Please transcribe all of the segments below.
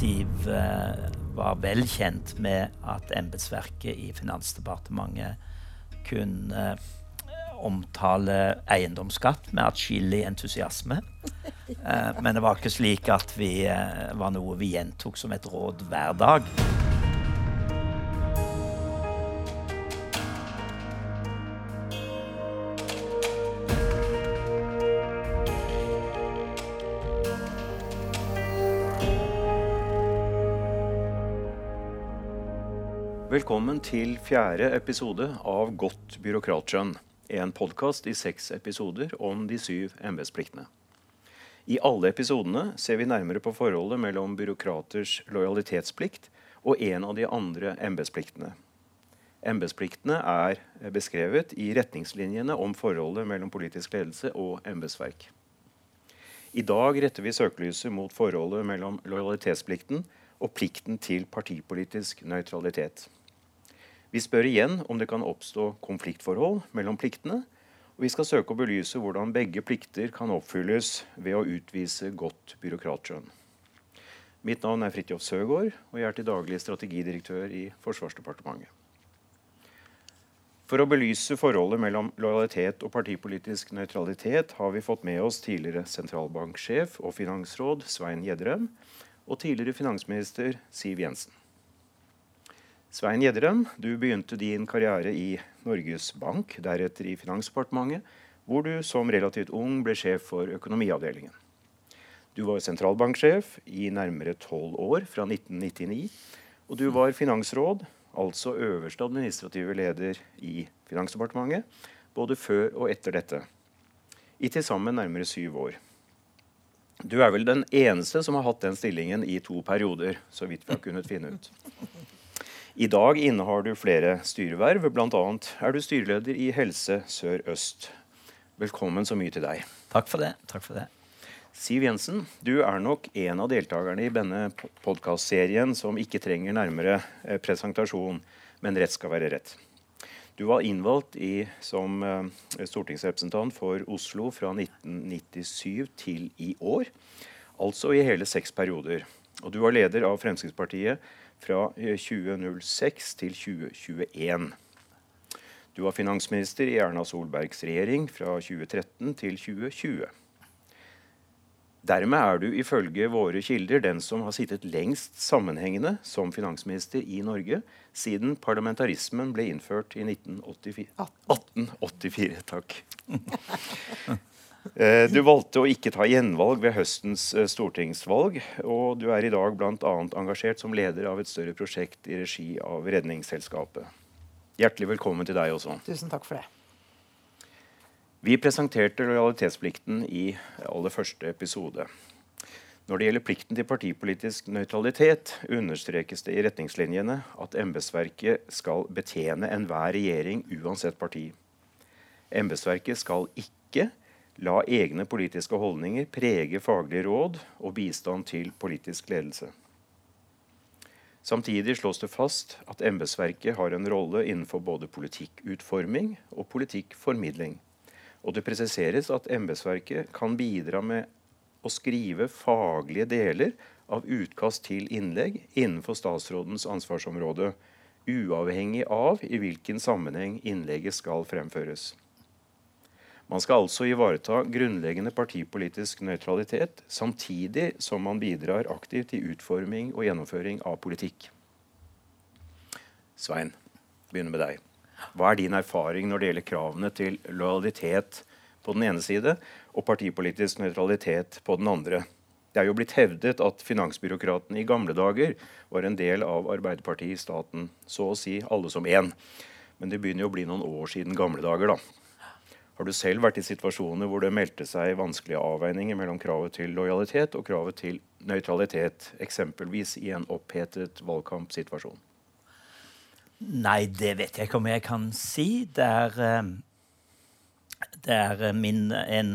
Siv eh, var vel kjent med at embetsverket i Finansdepartementet kunne eh, omtale eiendomsskatt med atskillig entusiasme. Eh, men det var ikke slik at vi var noe vi gjentok som et råd hver dag. Velkommen til fjerde episode av Godt byråkratskjønn. En podkast i seks episoder om de syv embetspliktene. I alle episodene ser vi nærmere på forholdet mellom byråkraters lojalitetsplikt og en av de andre embetspliktene. Embetspliktene er beskrevet i retningslinjene om forholdet mellom politisk ledelse og embetsverk. I dag retter vi søkelyset mot forholdet mellom lojalitetsplikten og plikten til partipolitisk nøytralitet. Vi spør igjen om det kan oppstå konfliktforhold mellom pliktene. Og vi skal søke å belyse hvordan begge plikter kan oppfylles ved å utvise godt byråkratskjønn. Mitt navn er Fridtjof Søgaard, og jeg er til daglig strategidirektør i Forsvarsdepartementet. For å belyse forholdet mellom lojalitet og partipolitisk nøytralitet har vi fått med oss tidligere sentralbanksjef og finansråd Svein Gjedrem og tidligere finansminister Siv Jensen. Svein Gjedrem, du begynte din karriere i Norges Bank, deretter i Finansdepartementet, hvor du som relativt ung ble sjef for økonomiavdelingen. Du var sentralbanksjef i nærmere tolv år, fra 1999. Og du var finansråd, altså øverste administrative leder i Finansdepartementet, både før og etter dette. I til sammen nærmere syv år. Du er vel den eneste som har hatt den stillingen i to perioder, så vidt vi har kunnet finne ut. I dag innehar du flere styreverv, bl.a. er du styreleder i Helse Sør-Øst. Velkommen så mye til deg. Takk for det. Takk for det. Siv Jensen, du er nok en av deltakerne i denne podkastserien som ikke trenger nærmere eh, presentasjon, men rett skal være rett. Du var innvalgt i, som uh, stortingsrepresentant for Oslo fra 1997 til i år. Altså i hele seks perioder. Og du var leder av Fremskrittspartiet fra 2006 til 2021. Du var finansminister i Erna Solbergs regjering fra 2013 til 2020. Dermed er du ifølge våre kilder den som har sittet lengst sammenhengende som finansminister i Norge siden parlamentarismen ble innført i 1984. 1884. Takk. Eh, du valgte å ikke ta gjenvalg ved høstens eh, stortingsvalg, og du er i dag bl.a. engasjert som leder av et større prosjekt i regi av Redningsselskapet. Hjertelig velkommen til deg også. Tusen takk for det. Vi presenterte lojalitetsplikten i aller første episode. Når det gjelder plikten til partipolitisk nøytralitet, understrekes det i retningslinjene at embetsverket skal betjene enhver regjering uansett parti. Embetsverket skal ikke La egne politiske holdninger prege faglige råd og bistand til politisk ledelse. Samtidig slås det fast at embetsverket har en rolle innenfor både politikkutforming og politikkformidling. Og det presiseres at embetsverket kan bidra med å skrive faglige deler av utkast til innlegg innenfor statsrådens ansvarsområde, uavhengig av i hvilken sammenheng innlegget skal fremføres. Man skal altså ivareta grunnleggende partipolitisk nøytralitet, samtidig som man bidrar aktivt i utforming og gjennomføring av politikk. Svein, begynner med deg. Hva er din erfaring når det gjelder kravene til lojalitet på den ene side og partipolitisk nøytralitet på den andre? Det er jo blitt hevdet at finansbyråkratene i gamle dager var en del av Arbeiderpartiet i staten, så å si alle som én. Men det begynner jo å bli noen år siden gamle dager, da. Har du selv vært i situasjoner hvor det meldte seg vanskelige avveininger mellom kravet til lojalitet og kravet til nøytralitet, eksempelvis i en opphetet valgkampsituasjon? Nei, det vet jeg ikke om jeg kan si. Det er, eh, det er min, en,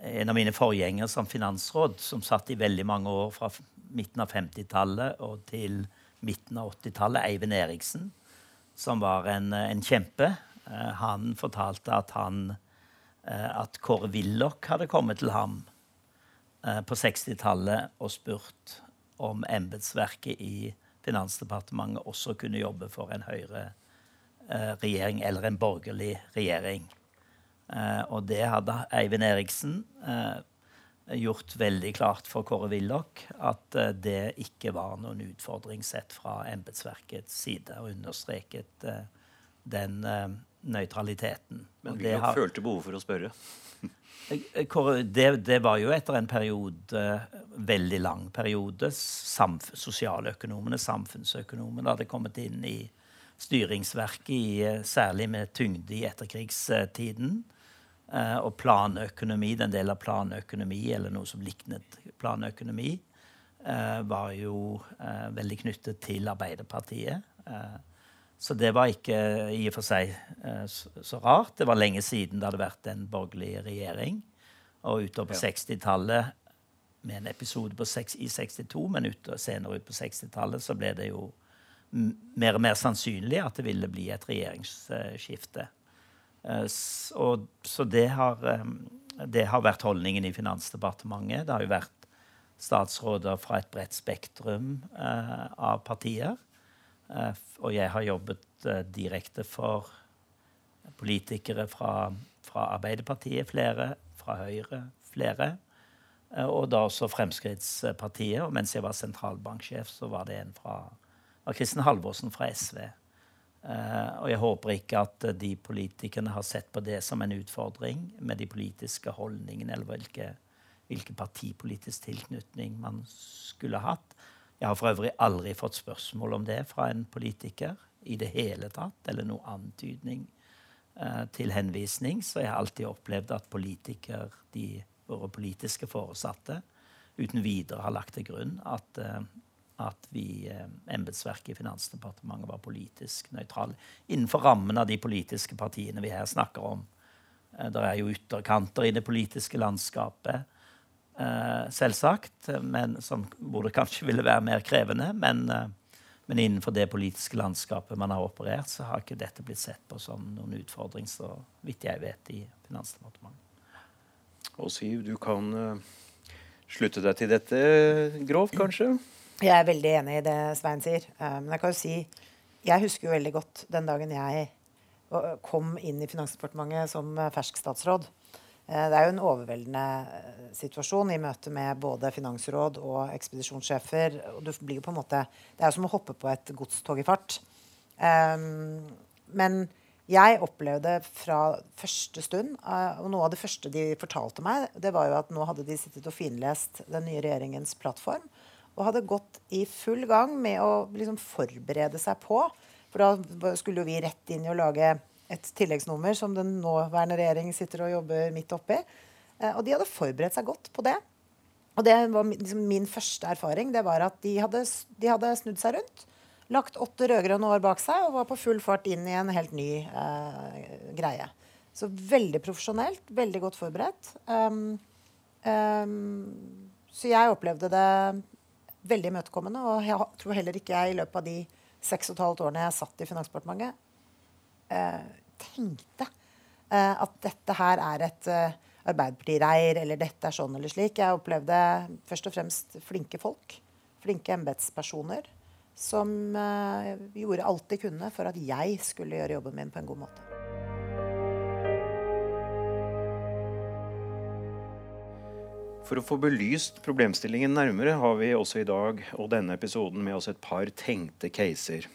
en, av mine forgjengere som finansråd, som satt i veldig mange år fra midten av 50-tallet og til midten av 80-tallet, Eivind Eriksen, som var en, en kjempe. Eh, han fortalte at han eh, at Kåre Willoch hadde kommet til ham eh, på 60-tallet og spurt om embetsverket i Finansdepartementet også kunne jobbe for en høyre eh, regjering eller en borgerlig regjering. Og det hadde Eivind Eriksen gjort veldig klart for Kåre Willoch at det ikke var noen utfordring sett fra embetsverkets side, og understreket den nøytraliteten. Men vi har, følte behov for å spørre? det, det, var jo etter en periode, veldig lang periode, samf sosialøkonomene, samfunnsøkonomene, hadde kommet inn i styringsverket, i, særlig med tyngde i etterkrigstiden. Eh, og planøkonomi, den del av planøkonomi, eller noe som liknet planøkonomi, eh, var jo eh, veldig knyttet til Arbeiderpartiet. Så det var ikke i og for seg så rart. Det var lenge siden det hadde vært en borgerlig regjering. Og utover på ja. 60-tallet, med en episode på 6, i 62, men ut, senere ut på 60-tallet, så ble det jo mer og mer sannsynlig at det ville bli et regjeringsskifte. Eh, og, så det har, eh, det har vært holdningen i Finansdepartementet. Det har jo vært statsråder fra et bredt spektrum eh, av partier. Og jeg har jobbet direkte for politikere fra, fra, Arbeiderpartiet, flere, fra Høyre, flere. og da også Fremskrittspartiet. Og mens jeg var sentralbanksjef, så var det en fra Kristin Halvorsen fra SV. Og jeg håper ikke at de politikerne har sett på det som en utfordring med de politiske holdningene, eller hvilke, hvilke partipolitisk tilknytning man skulle hatt. Jeg har for øvrig aldri fått spørsmål om det fra en politiker i det hele tatt, eller noen antydning eh, til henvisning. Så jeg har alltid opplevd at politikere, de, våre politiske foresatte, uten videre har lagt til grunn at at vi, eh, embetsverket i Finansdepartementet var politisk nøytrale innenfor rammen av de politiske partiene vi her snakker om. Eh, det er jo ytterkanter i det politiske landskapet, eh, selvsagt, men som, hvor det kanskje ville være mer krevende. Men, men, innenfor det politiske landskapet man har operert, så har ikke dette blitt sett på som noen utfordring, så vidt jeg vet, i Finansdepartementet. Og Siv, du kan slutte deg til dette grovt, kanskje? Jeg er veldig enig i det Svein sier. Eh, men jeg kan jo si Jeg husker jo veldig godt den dagen jeg kom inn i Finansdepartementet som fersk statsråd. Eh, det er jo en overveldende eh, situasjon i møte med både finansråd og ekspedisjonssjefer. og du blir jo på en måte, Det er jo som å hoppe på et godstog i fart. Men jeg opplevde fra første stund, og noe av det første de fortalte meg, det var jo at nå hadde de sittet og finlest den nye regjeringens plattform og hadde gått i full gang med å liksom forberede seg på. For da skulle jo vi rett inn i å lage et tilleggsnummer som den nåværende regjering sitter og jobber midt oppi. Eh, og de hadde forberedt seg godt på det. Og det var liksom min første erfaring. Det var at de hadde, de hadde snudd seg rundt. Lagt åtte rød-grønne år bak seg og var på full fart inn i en helt ny eh, greie. Så veldig profesjonelt, veldig godt forberedt. Um, um, så jeg opplevde det veldig imøtekommende. Og jeg tror heller ikke jeg i løpet av de seks og et halvt årene jeg satt i Finansdepartementet, tenkte eh, at dette her er et eh, Arbeiderparti-reir, eller dette er sånn eller slik. Jeg opplevde først og fremst flinke folk. Flinke embetspersoner som eh, gjorde alt de kunne for at jeg skulle gjøre jobben min på en god måte. For å få belyst problemstillingen nærmere har vi også i dag og denne episoden med oss et par tenkte caser.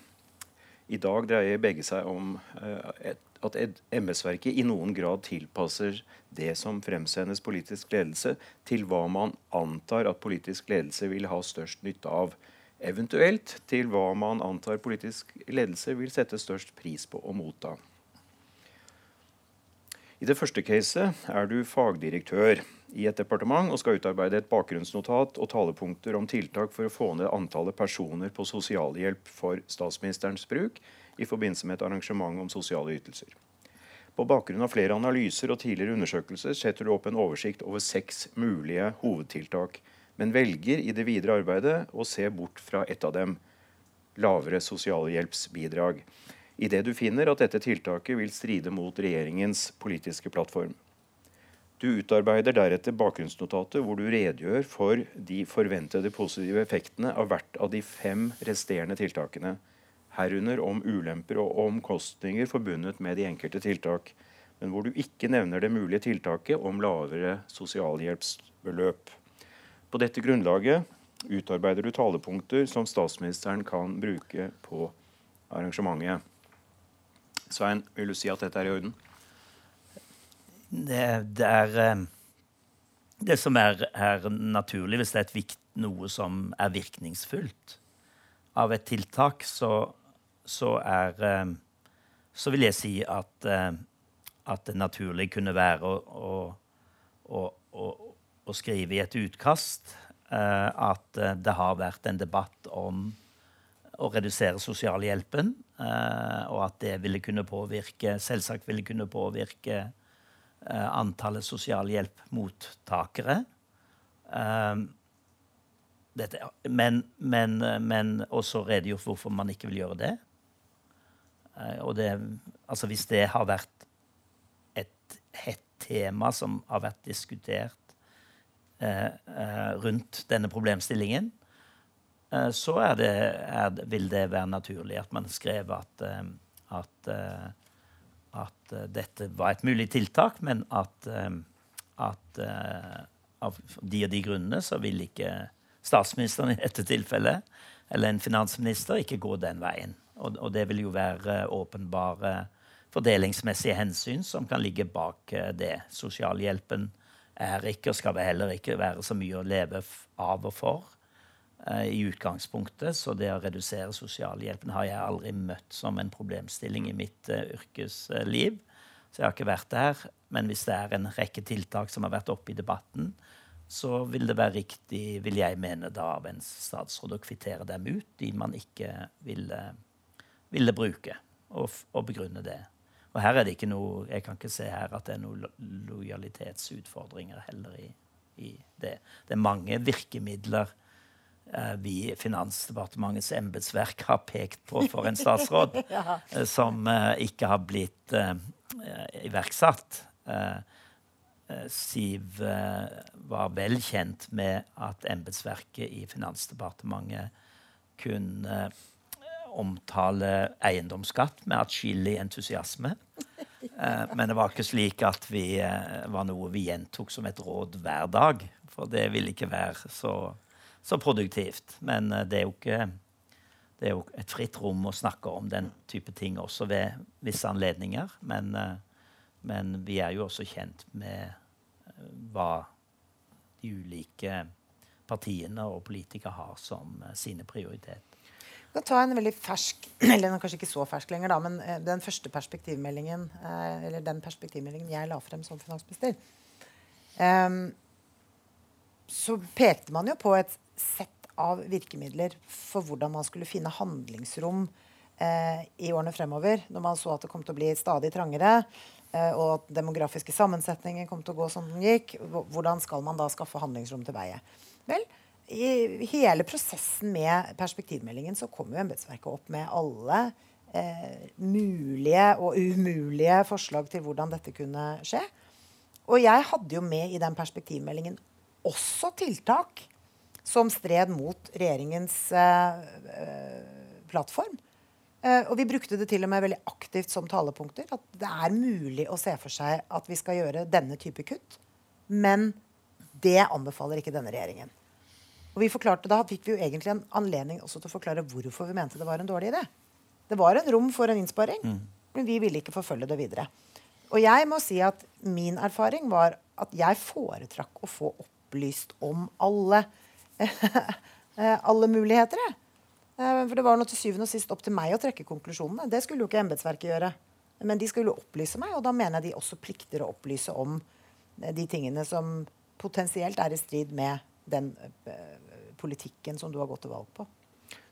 I dag dreier begge seg om uh, at embetsverket i noen grad tilpasser det som fremsendes politisk ledelse, til hva man antar at politisk ledelse vil ha størst nytte av. Eventuelt til hva man antar politisk ledelse vil sette størst pris på å motta. I det første caset er du fagdirektør i et departement og skal utarbeide et bakgrunnsnotat og talepunkter om tiltak for å få ned antallet personer på sosialhjelp for statsministerens bruk i forbindelse med et arrangement om sosiale ytelser. På bakgrunn av flere analyser og tidligere undersøkelser setter du opp en oversikt over seks mulige hovedtiltak, men velger i det videre arbeidet å se bort fra ett av dem lavere sosialhjelpsbidrag, idet du finner at dette tiltaket vil stride mot regjeringens politiske plattform. Du utarbeider deretter bakgrunnsnotatet hvor du redegjør for de forventede positive effektene av hvert av de fem resterende tiltakene, herunder om ulemper og omkostninger forbundet med de enkelte tiltak, men hvor du ikke nevner det mulige tiltaket om lavere sosialhjelpsbeløp. På dette grunnlaget utarbeider du talepunkter som statsministeren kan bruke på arrangementet. Svein, vil du si at dette er i orden? Det, det er eh, det som er, er, naturlig, hvis det er vikt, noe som er virkningsfullt av et tiltak, så, så er eh, Så vil jeg si at, eh, at det naturlig kunne være å, å, å, å skrive i et utkast at det har vært en debatt om å redusere sosialhjelpen, og at det ville kunne påvirke, selvsagt ville kunne påvirke eh, antallet sosialhjelpmottakere. Eh, dette, men, men, men også redegjort hvorfor man ikke vil gjøre det. Eh, og det, altså hvis det har vært et hett tema som har vært diskutert eh, eh, rundt denne problemstillingen, eh, så er det, er, vil det være naturlig at man skrev at, at at uh, dette var et mulig tiltak, men at, at av de og de grunnene så vil ikke statsministeren i dette tilfellet, eller en finansminister, ikke gå den veien. Og, og det vil jo være åpenbare fordelingsmessige hensyn som kan ligge bak det. Sosialhjelpen er ikke og skal heller ikke være så mye å leve av og for i utgangspunktet. Så det å redusere sosialhjelpen har jeg aldri møtt som en problemstilling i mitt uh, yrkesliv. Så jeg har ikke vært der. Men hvis det er en rekke tiltak som har vært oppe i debatten, så vil det være riktig, vil jeg mene, da av en statsråd å kvittere dem ut, de man ikke ville, ville bruke, og, og, begrunne det. Og her er det ikke noe, Jeg kan ikke se her at det er noen lojalitetsutfordringer heller i, i det. Det er mange virkemidler Eh, vi i Finansdepartementets embetsverk har pekt på for en statsråd, ja. Eh, som uh, ikke har blitt iverksatt. Siv var vel kjent med at embetsverket i Finansdepartementet kunne omtale eiendomsskatt med atskillig entusiasme. men det var ikke slik at vi var noe vi gjentok som et råd hver dag. For det ville ikke være så så produktivt. Men eh, det er jo ikke det er jo et fritt rom å snakke om den type ting også ved visse anledninger. Men, eh, men vi er jo også kjent med eh, hva de ulike partiene og politikere har som sine prioriteter. Jeg kan ta en veldig fersk, eller kanskje ikke så fersk lenger, da, men den første perspektivmeldingen eller den perspektivmeldingen jeg la frem som finansminister, um, så pekte man jo på et sett av virkemidler for hvordan man skulle finne handlingsrom eh, i årene fremover, når man så at det kom til å bli stadig trangere, eh, og at demografiske sammensetninger kom til å gå som den gikk. Hvordan skal man da skaffe handlingsrom til veie? Vel, i hele prosessen med perspektivmeldingen så kom jo embetsverket opp med alle eh, mulige og umulige forslag til hvordan dette kunne skje. Og jeg hadde jo med i den perspektivmeldingen også tiltak som stred mot regjeringens eh, eh, plattform. Eh, og vi brukte det til og med veldig aktivt som talepunkter. At det er mulig å se for seg at vi skal gjøre denne type kutt. Men det anbefaler ikke denne regjeringen. Og vi forklarte, Da fikk vi jo egentlig en anledning også til å forklare hvorfor vi mente det var en dårlig idé. Det var en rom for en innsparing, mm. men vi ville ikke forfølge det videre. Og jeg må si at min erfaring var at jeg foretrakk å få opplyst om alle alle muligheter. Eh, for det var nå til syvende og sist opp til meg å trekke konklusjonene. Det skulle jo ikke embetsverket gjøre. Men de skulle opplyse meg, og da mener jeg de også plikter å opplyse om eh, de tingene som potensielt er i strid med den politikken som du har gått til valg på.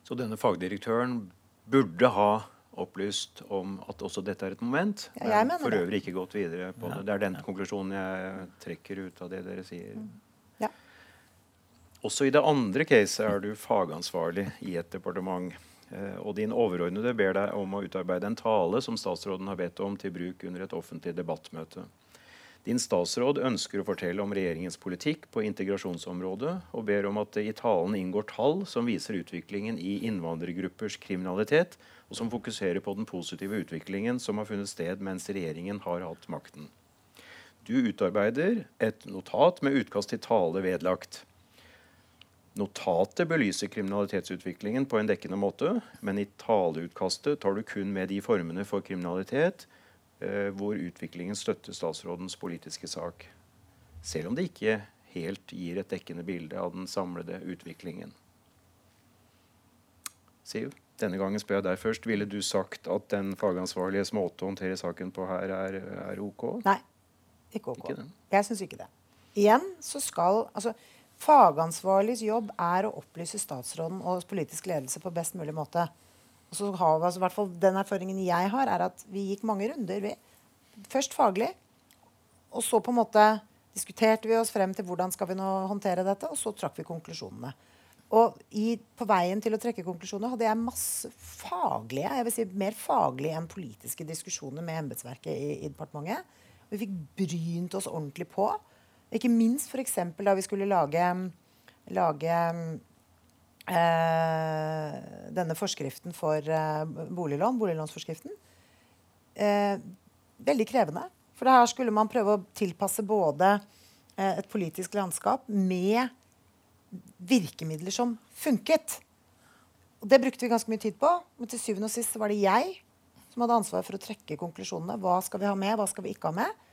Så denne fagdirektøren burde ha opplyst om at også dette er et moment, ja, men for øvrig ikke gått videre på ja. det. Det er den konklusjonen jeg trekker ut av det dere sier. Også i det andre caset er du fagansvarlig i et departement. Eh, og din overordnede ber deg om å utarbeide en tale som statsråden har bedt om til bruk under et offentlig debattmøte. Din statsråd ønsker å fortelle om regjeringens politikk på integrasjonsområdet, og ber om at det i talen inngår tall som viser utviklingen i innvandrergruppers kriminalitet, og som fokuserer på den positive utviklingen som har funnet sted mens regjeringen har hatt makten. Du utarbeider et notat med utkast til tale vedlagt. Notatet belyser kriminalitetsutviklingen på en dekkende måte, men i taleutkastet tar du kun med de formene for kriminalitet Eh, hvor utviklingen støtter statsrådens politiske sak. Selv om det ikke helt gir et dekkende bilde av den samlede utviklingen. Siv, denne gangen spør jeg deg først. Ville du sagt at den fagansvarliges måte å håndtere saken på her er, er OK? Nei, ikke OK. Ikke jeg syns ikke det. Igjen så skal altså Fagansvarligs jobb er å opplyse statsråden og politisk ledelse på best mulig måte. Og så har vi, altså, hvert fall Den erfaringen jeg har, er at vi gikk mange runder. Vi. Først faglig, og så på en måte diskuterte vi oss frem til hvordan skal vi nå håndtere dette, og så trakk vi konklusjonene. Og i, på veien til å trekke konklusjoner hadde jeg masse faglige, jeg vil si mer faglige enn politiske diskusjoner med embetsverket i, i, departementet. Vi fikk brynt oss ordentlig på. Ikke minst f.eks. da vi skulle lage, lage eh, denne forskriften for eh, boliglån, boliglånsforskriften. Eh, veldig krevende. For her skulle man prøve å tilpasse både eh, et politisk landskap med virkemidler som funket. Og det brukte vi ganske mye tid på. Men til syvende og sist var det jeg som hadde ansvaret for å trekke konklusjonene. Hva skal vi ha med, hva skal vi ikke ha med?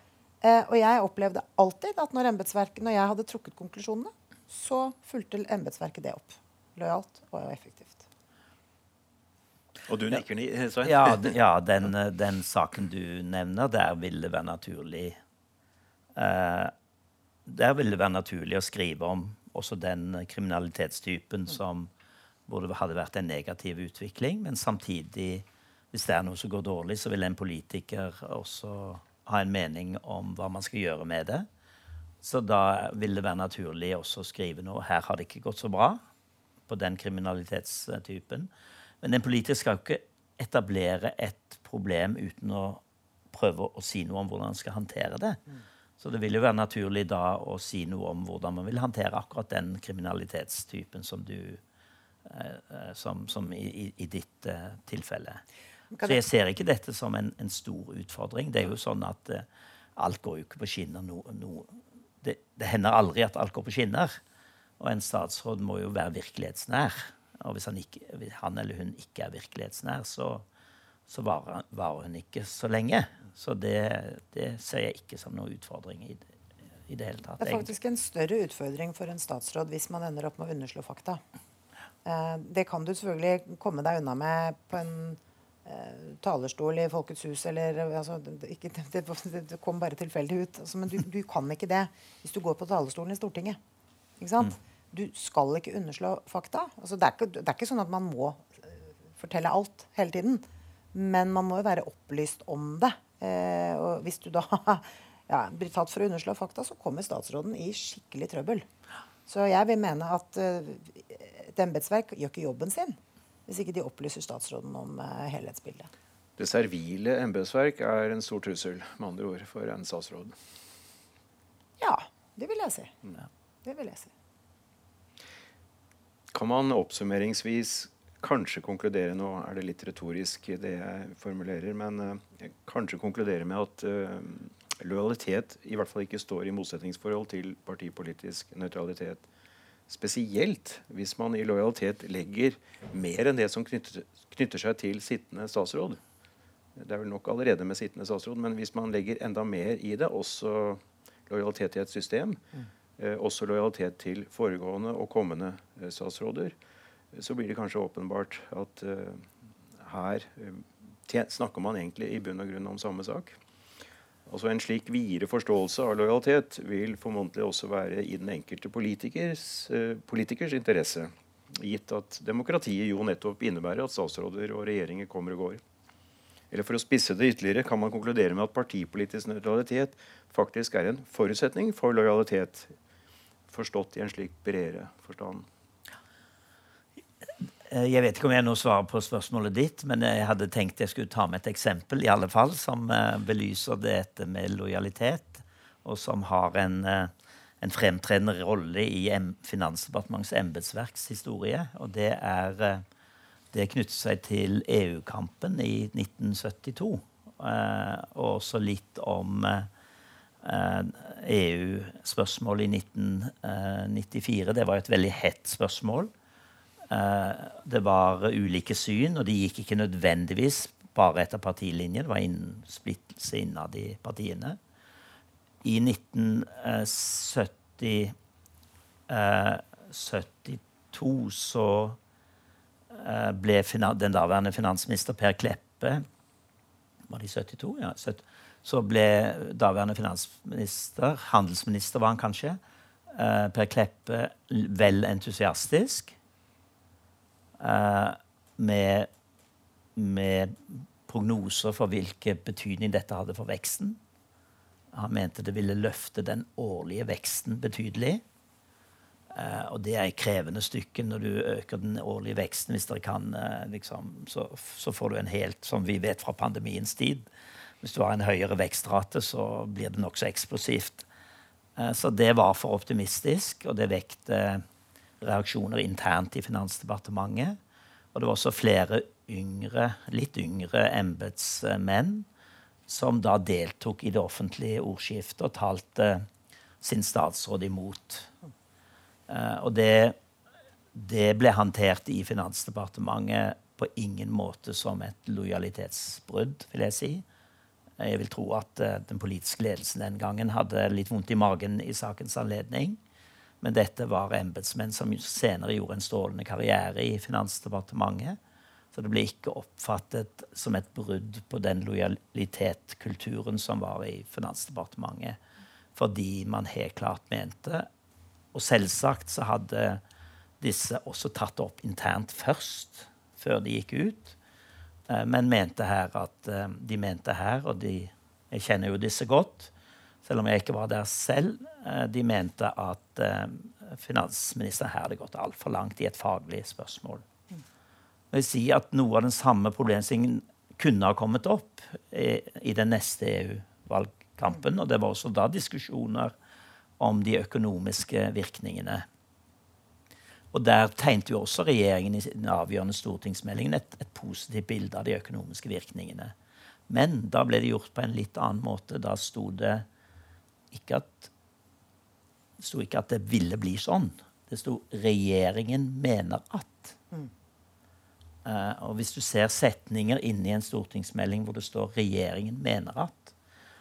Eh, og jeg opplevde alltid at når, når jeg hadde trukket konklusjonene, så fulgte embetsverket det opp lojalt og effektivt. Og du nikker. Svein? Ja, ja den, den, saken du nevner, der vil det være naturlig eh, Der vil det være naturlig å skrive om også den kriminalitetstypen som hvor det hadde vært en negativ utvikling. Men samtidig, hvis det er noe som går dårlig, så vil en politiker også ha en mening om hva man skal gjøre med det. Så da vil det være naturlig også å skrive noe. Her har det ikke gått så bra på den kriminalitetstypen. Men en politiker skal jo ikke etablere et problem uten å prøve å si noe om hvordan man skal håndtere det. Så det vil jo være naturlig da å si noe om hvordan man vil håndtere akkurat den kriminalitetstypen som du eh, eh som, som i, i, ditt eh, tilfelle. Så jeg ser ikke dette som en, en, stor utfordring. Det er jo sånn at uh, alt går jo ikke på skinner. No, no. Det, det, hender aldri at alt går på skinner. Og en statsråd må jo være virkelighetsnær. Og hvis han, ikke, han eller hun ikke er virkelighetsnær, så, så varer, varer, hun ikke så lenge. Så det, det, ser jeg ikke som noen utfordring i, i det hele tatt. Det er faktisk en større utfordring for en statsråd hvis man ender opp med å underslå fakta. Eh, det kan du selvfølgelig komme deg unna med på en talerstol i Folkets hus eller altså, ikke, det, det, kom bare tilfeldig ut. Altså, men du, du, kan ikke det hvis du går på talerstolen i Stortinget. Mm du skal ikke underslå fakta. Altså, det, er ikke, det, er ikke, sånn at man må eh, fortelle alt hele tiden. Men man må jo være opplyst om det. Eh, og hvis du da ja, blir tatt for å underslå fakta, så kommer statsråden i skikkelig trøbbel. Så jeg vil mene at uh, et embetsverk gjør ikke jobben sin hvis ikke de opplyser statsråden om uh, helhetsbildet. Det servile embetsverk er en stor trussel med andre ord, for en statsråd? Ja, det vil jeg si. Mm. Det vil jeg si kan man oppsummeringsvis kanskje konkludere Nå er det litt retorisk, det jeg formulerer, men uh, kanskje konkludere med at uh, lojalitet i hvert fall ikke står i motsetningsforhold til partipolitisk nøytralitet. Spesielt hvis man i lojalitet legger mer enn det som knytter, knytter seg til sittende statsråd. Det er vel nok allerede med sittende statsråd, men hvis man legger enda mer i det, også lojalitet til et system, mm Eh, også lojalitet til foregående og kommende eh, statsråder, så blir det kanskje åpenbart at eh, her snakker man egentlig i bunn og grunn om samme sak. Altså En slik videre forståelse av lojalitet vil formodentlig også være i den enkelte politikers, politikers interesse, gitt at demokratiet jo nettopp innebærer at statsråder og regjeringer kommer og går. Eller for å spisse det ytterligere kan man konkludere med at partipolitisk nøytralitet faktisk er en forutsetning for lojalitet forstått i en slik bredere forstand? Eh, jeg vet ikke om jeg nå svarer på spørsmålet ditt, men jeg hadde tenkt jeg skulle ta med et eksempel i alle fall, som uh, belyser dette med lojalitet. og som har en, en fremtredende rolle i Finansdepartementets embetsverks historie. Og det er Det knytter seg til EU-kampen i 1972. og også litt om EU-spørsmålet i 1994. Det var et veldig hett spørsmål. Det var ulike syn, og de gikk ikke nødvendigvis bare etter partilinjen. Det var innen splittelse innad i partiene. I 1972 eh, så eh, ble den daværende finansminister Per Kleppe Var det i 72? Ja. Så ble daværende finansminister, handelsminister var han kanskje, eh, Per Kleppe vel entusiastisk med med prognoser for hvilken betydning dette hadde for veksten. Han mente det ville løfte den årlige veksten betydelig. Uh, og det er et krevende stykke når du øker den årlige veksten. hvis dere kan, uh, liksom, så, så, får du en helt, som vi vet fra pandemiens tid Hvis du har en høyere vekstrate, så blir det nokså eksplosivt. Uh, så det var for optimistisk, og det vekte reaksjoner internt i Finansdepartementet. Og det var også flere yngre, litt yngre embetsmenn som da deltok i det offentlige ordskiftet og talte sin statsråd imot. Uh, og det, det, ble håndtert i Finansdepartementet på ingen måte som et lojalitetsbrudd, vil jeg si. Jeg vil tro at uh, den politiske ledelsen den gangen hadde litt vondt i magen i sakens anledning. Men dette var embetsmenn som senere gjorde en strålende karriere i Finansdepartementet. Så det ble ikke oppfattet som et brudd på den lojalitetskulturen som var i Finansdepartementet. Fordi man helt klart mente Og selvsagt så hadde disse også tatt opp internt først, før de gikk ut. Eh, men mente her at eh, de mente her, og de, jeg kjenner jo disse godt, selv om jeg ikke var der selv. Eh, de mente at eh, finansministeren her hadde gått altfor langt i et faglig spørsmål. Jeg vil si at Noe av den samme problemstillingen kunne ha kommet opp i, i den neste EU-valgkampen. Og det var også da diskusjoner om de økonomiske virkningene. Og Der tegnte jo også regjeringen i den avgjørende stortingsmeldingen et, et positivt bilde av de økonomiske virkningene. Men da ble det gjort på en litt annen måte. Da sto det ikke at det sto ikke at det ville bli sånn. Det sto 'regjeringen mener at'. Mm. Uh, og hvis du ser setninger inni en stortingsmelding hvor det står 'regjeringen mener at',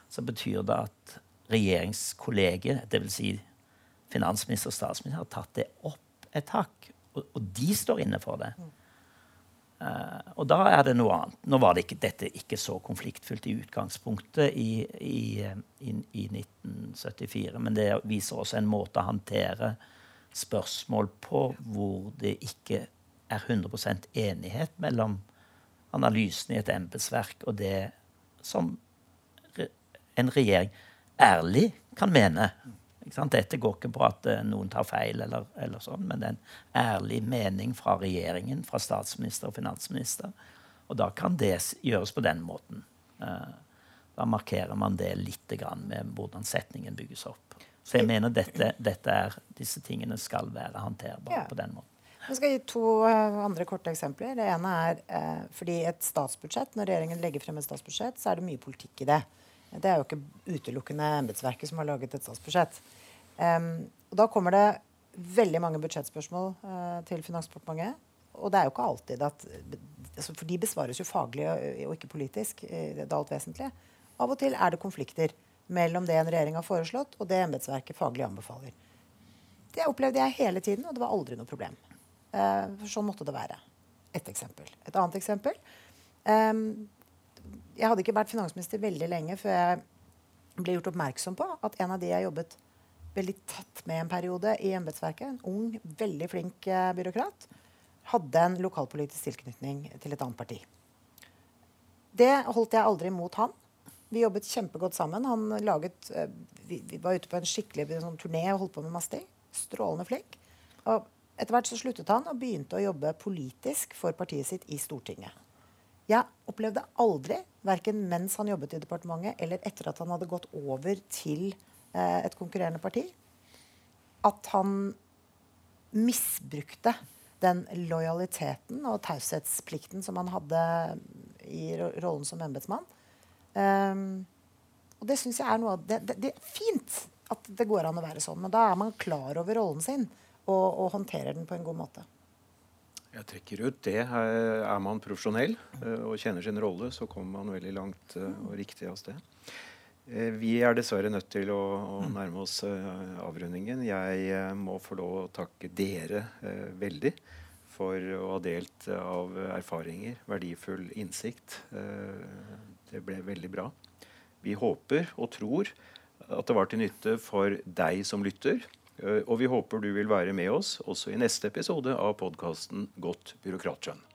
så betyr det at regjeringskollegiet, dvs. Si finansminister og statsminister, har tatt det opp et hakk. Og, og de står inne for det. Mm. Uh, og da er det noe annet. Nå var det ikke, dette ikke så konfliktfylt i utgangspunktet i, i, i, i, 1974, men det viser også en måte å håndtere spørsmål på hvor det ikke er 100 enighet mellom analysen i et embetsverk og det som en regjering ærlig kan mene. Dette går ikke på at uh, noen tar feil, eller, eller, sånn, men det er en ærlig mening fra regjeringen, fra statsminister og finansminister. Og da kan det gjøres på den måten. Uh, da markerer man det litt med hvordan setningen bygges opp. Så jeg mener dette, dette er, disse tingene skal være håndterbare ja. på den måten. Jeg skal gi to uh, andre korte eksempler. Det ene er fordi et statsbudsjett, når regjeringen legger frem et statsbudsjett, så er det mye politikk i det. Det er jo ikke utelukkende embetsverket som har laget et statsbudsjett. Um, og da kommer det veldig mange budsjettspørsmål uh, til Finansdepartementet. Og det er jo ikke alltid at altså For de besvares jo faglig og, og ikke politisk. det er alt vesentlig. Av og til er det konflikter mellom det en regjering har foreslått, og det embetsverket faglig anbefaler. Det opplevde jeg hele tiden, og det var aldri noe problem. Uh, sånn måtte det være. Et eksempel. Et annet eksempel. Um, jeg hadde ikke vært finansminister veldig lenge før jeg ble gjort oppmerksom på at en av de jeg jobbet veldig tett med en periode i embetsverket, en ung, veldig flink eh, byråkrat, hadde en lokalpolitisk tilknytning til et annet parti. Det holdt jeg aldri mot han. Vi jobbet kjempegodt sammen. Han laget, eh, vi, vi var ute på en skikkelig sånn, turné og holdt på med masse ting. Strålende flink. Og etter hvert så sluttet han og begynte å jobbe politisk for partiet sitt i Stortinget. Jeg opplevde aldri, verken mens han jobbet i departementet eller etter at han hadde gått over til eh, et konkurrerende parti, at han misbrukte den lojaliteten og taushetsplikten som han hadde i rollen som embetsmann. Um, og det syns jeg er noe av det, det, det, er fint at det går an å være sånn, men da er man klar over rollen sin og, og håndterer den på en god måte. Jeg trekker ut det. Er man profesjonell eh, og kjenner sin rolle, så kommer man veldig langt eh, og riktig av sted. Eh, vi er dessverre nødt til å, å nærme oss avrundingen. Jeg må få lov å takke dere veldig for å ha delt av erfaringer, verdifull innsikt. Det ble veldig bra. Vi håper og tror at det var til nytte for deg som lytter. Og vi håper du vil være med oss også i neste episode av podkasten Godt byråkratskjønn.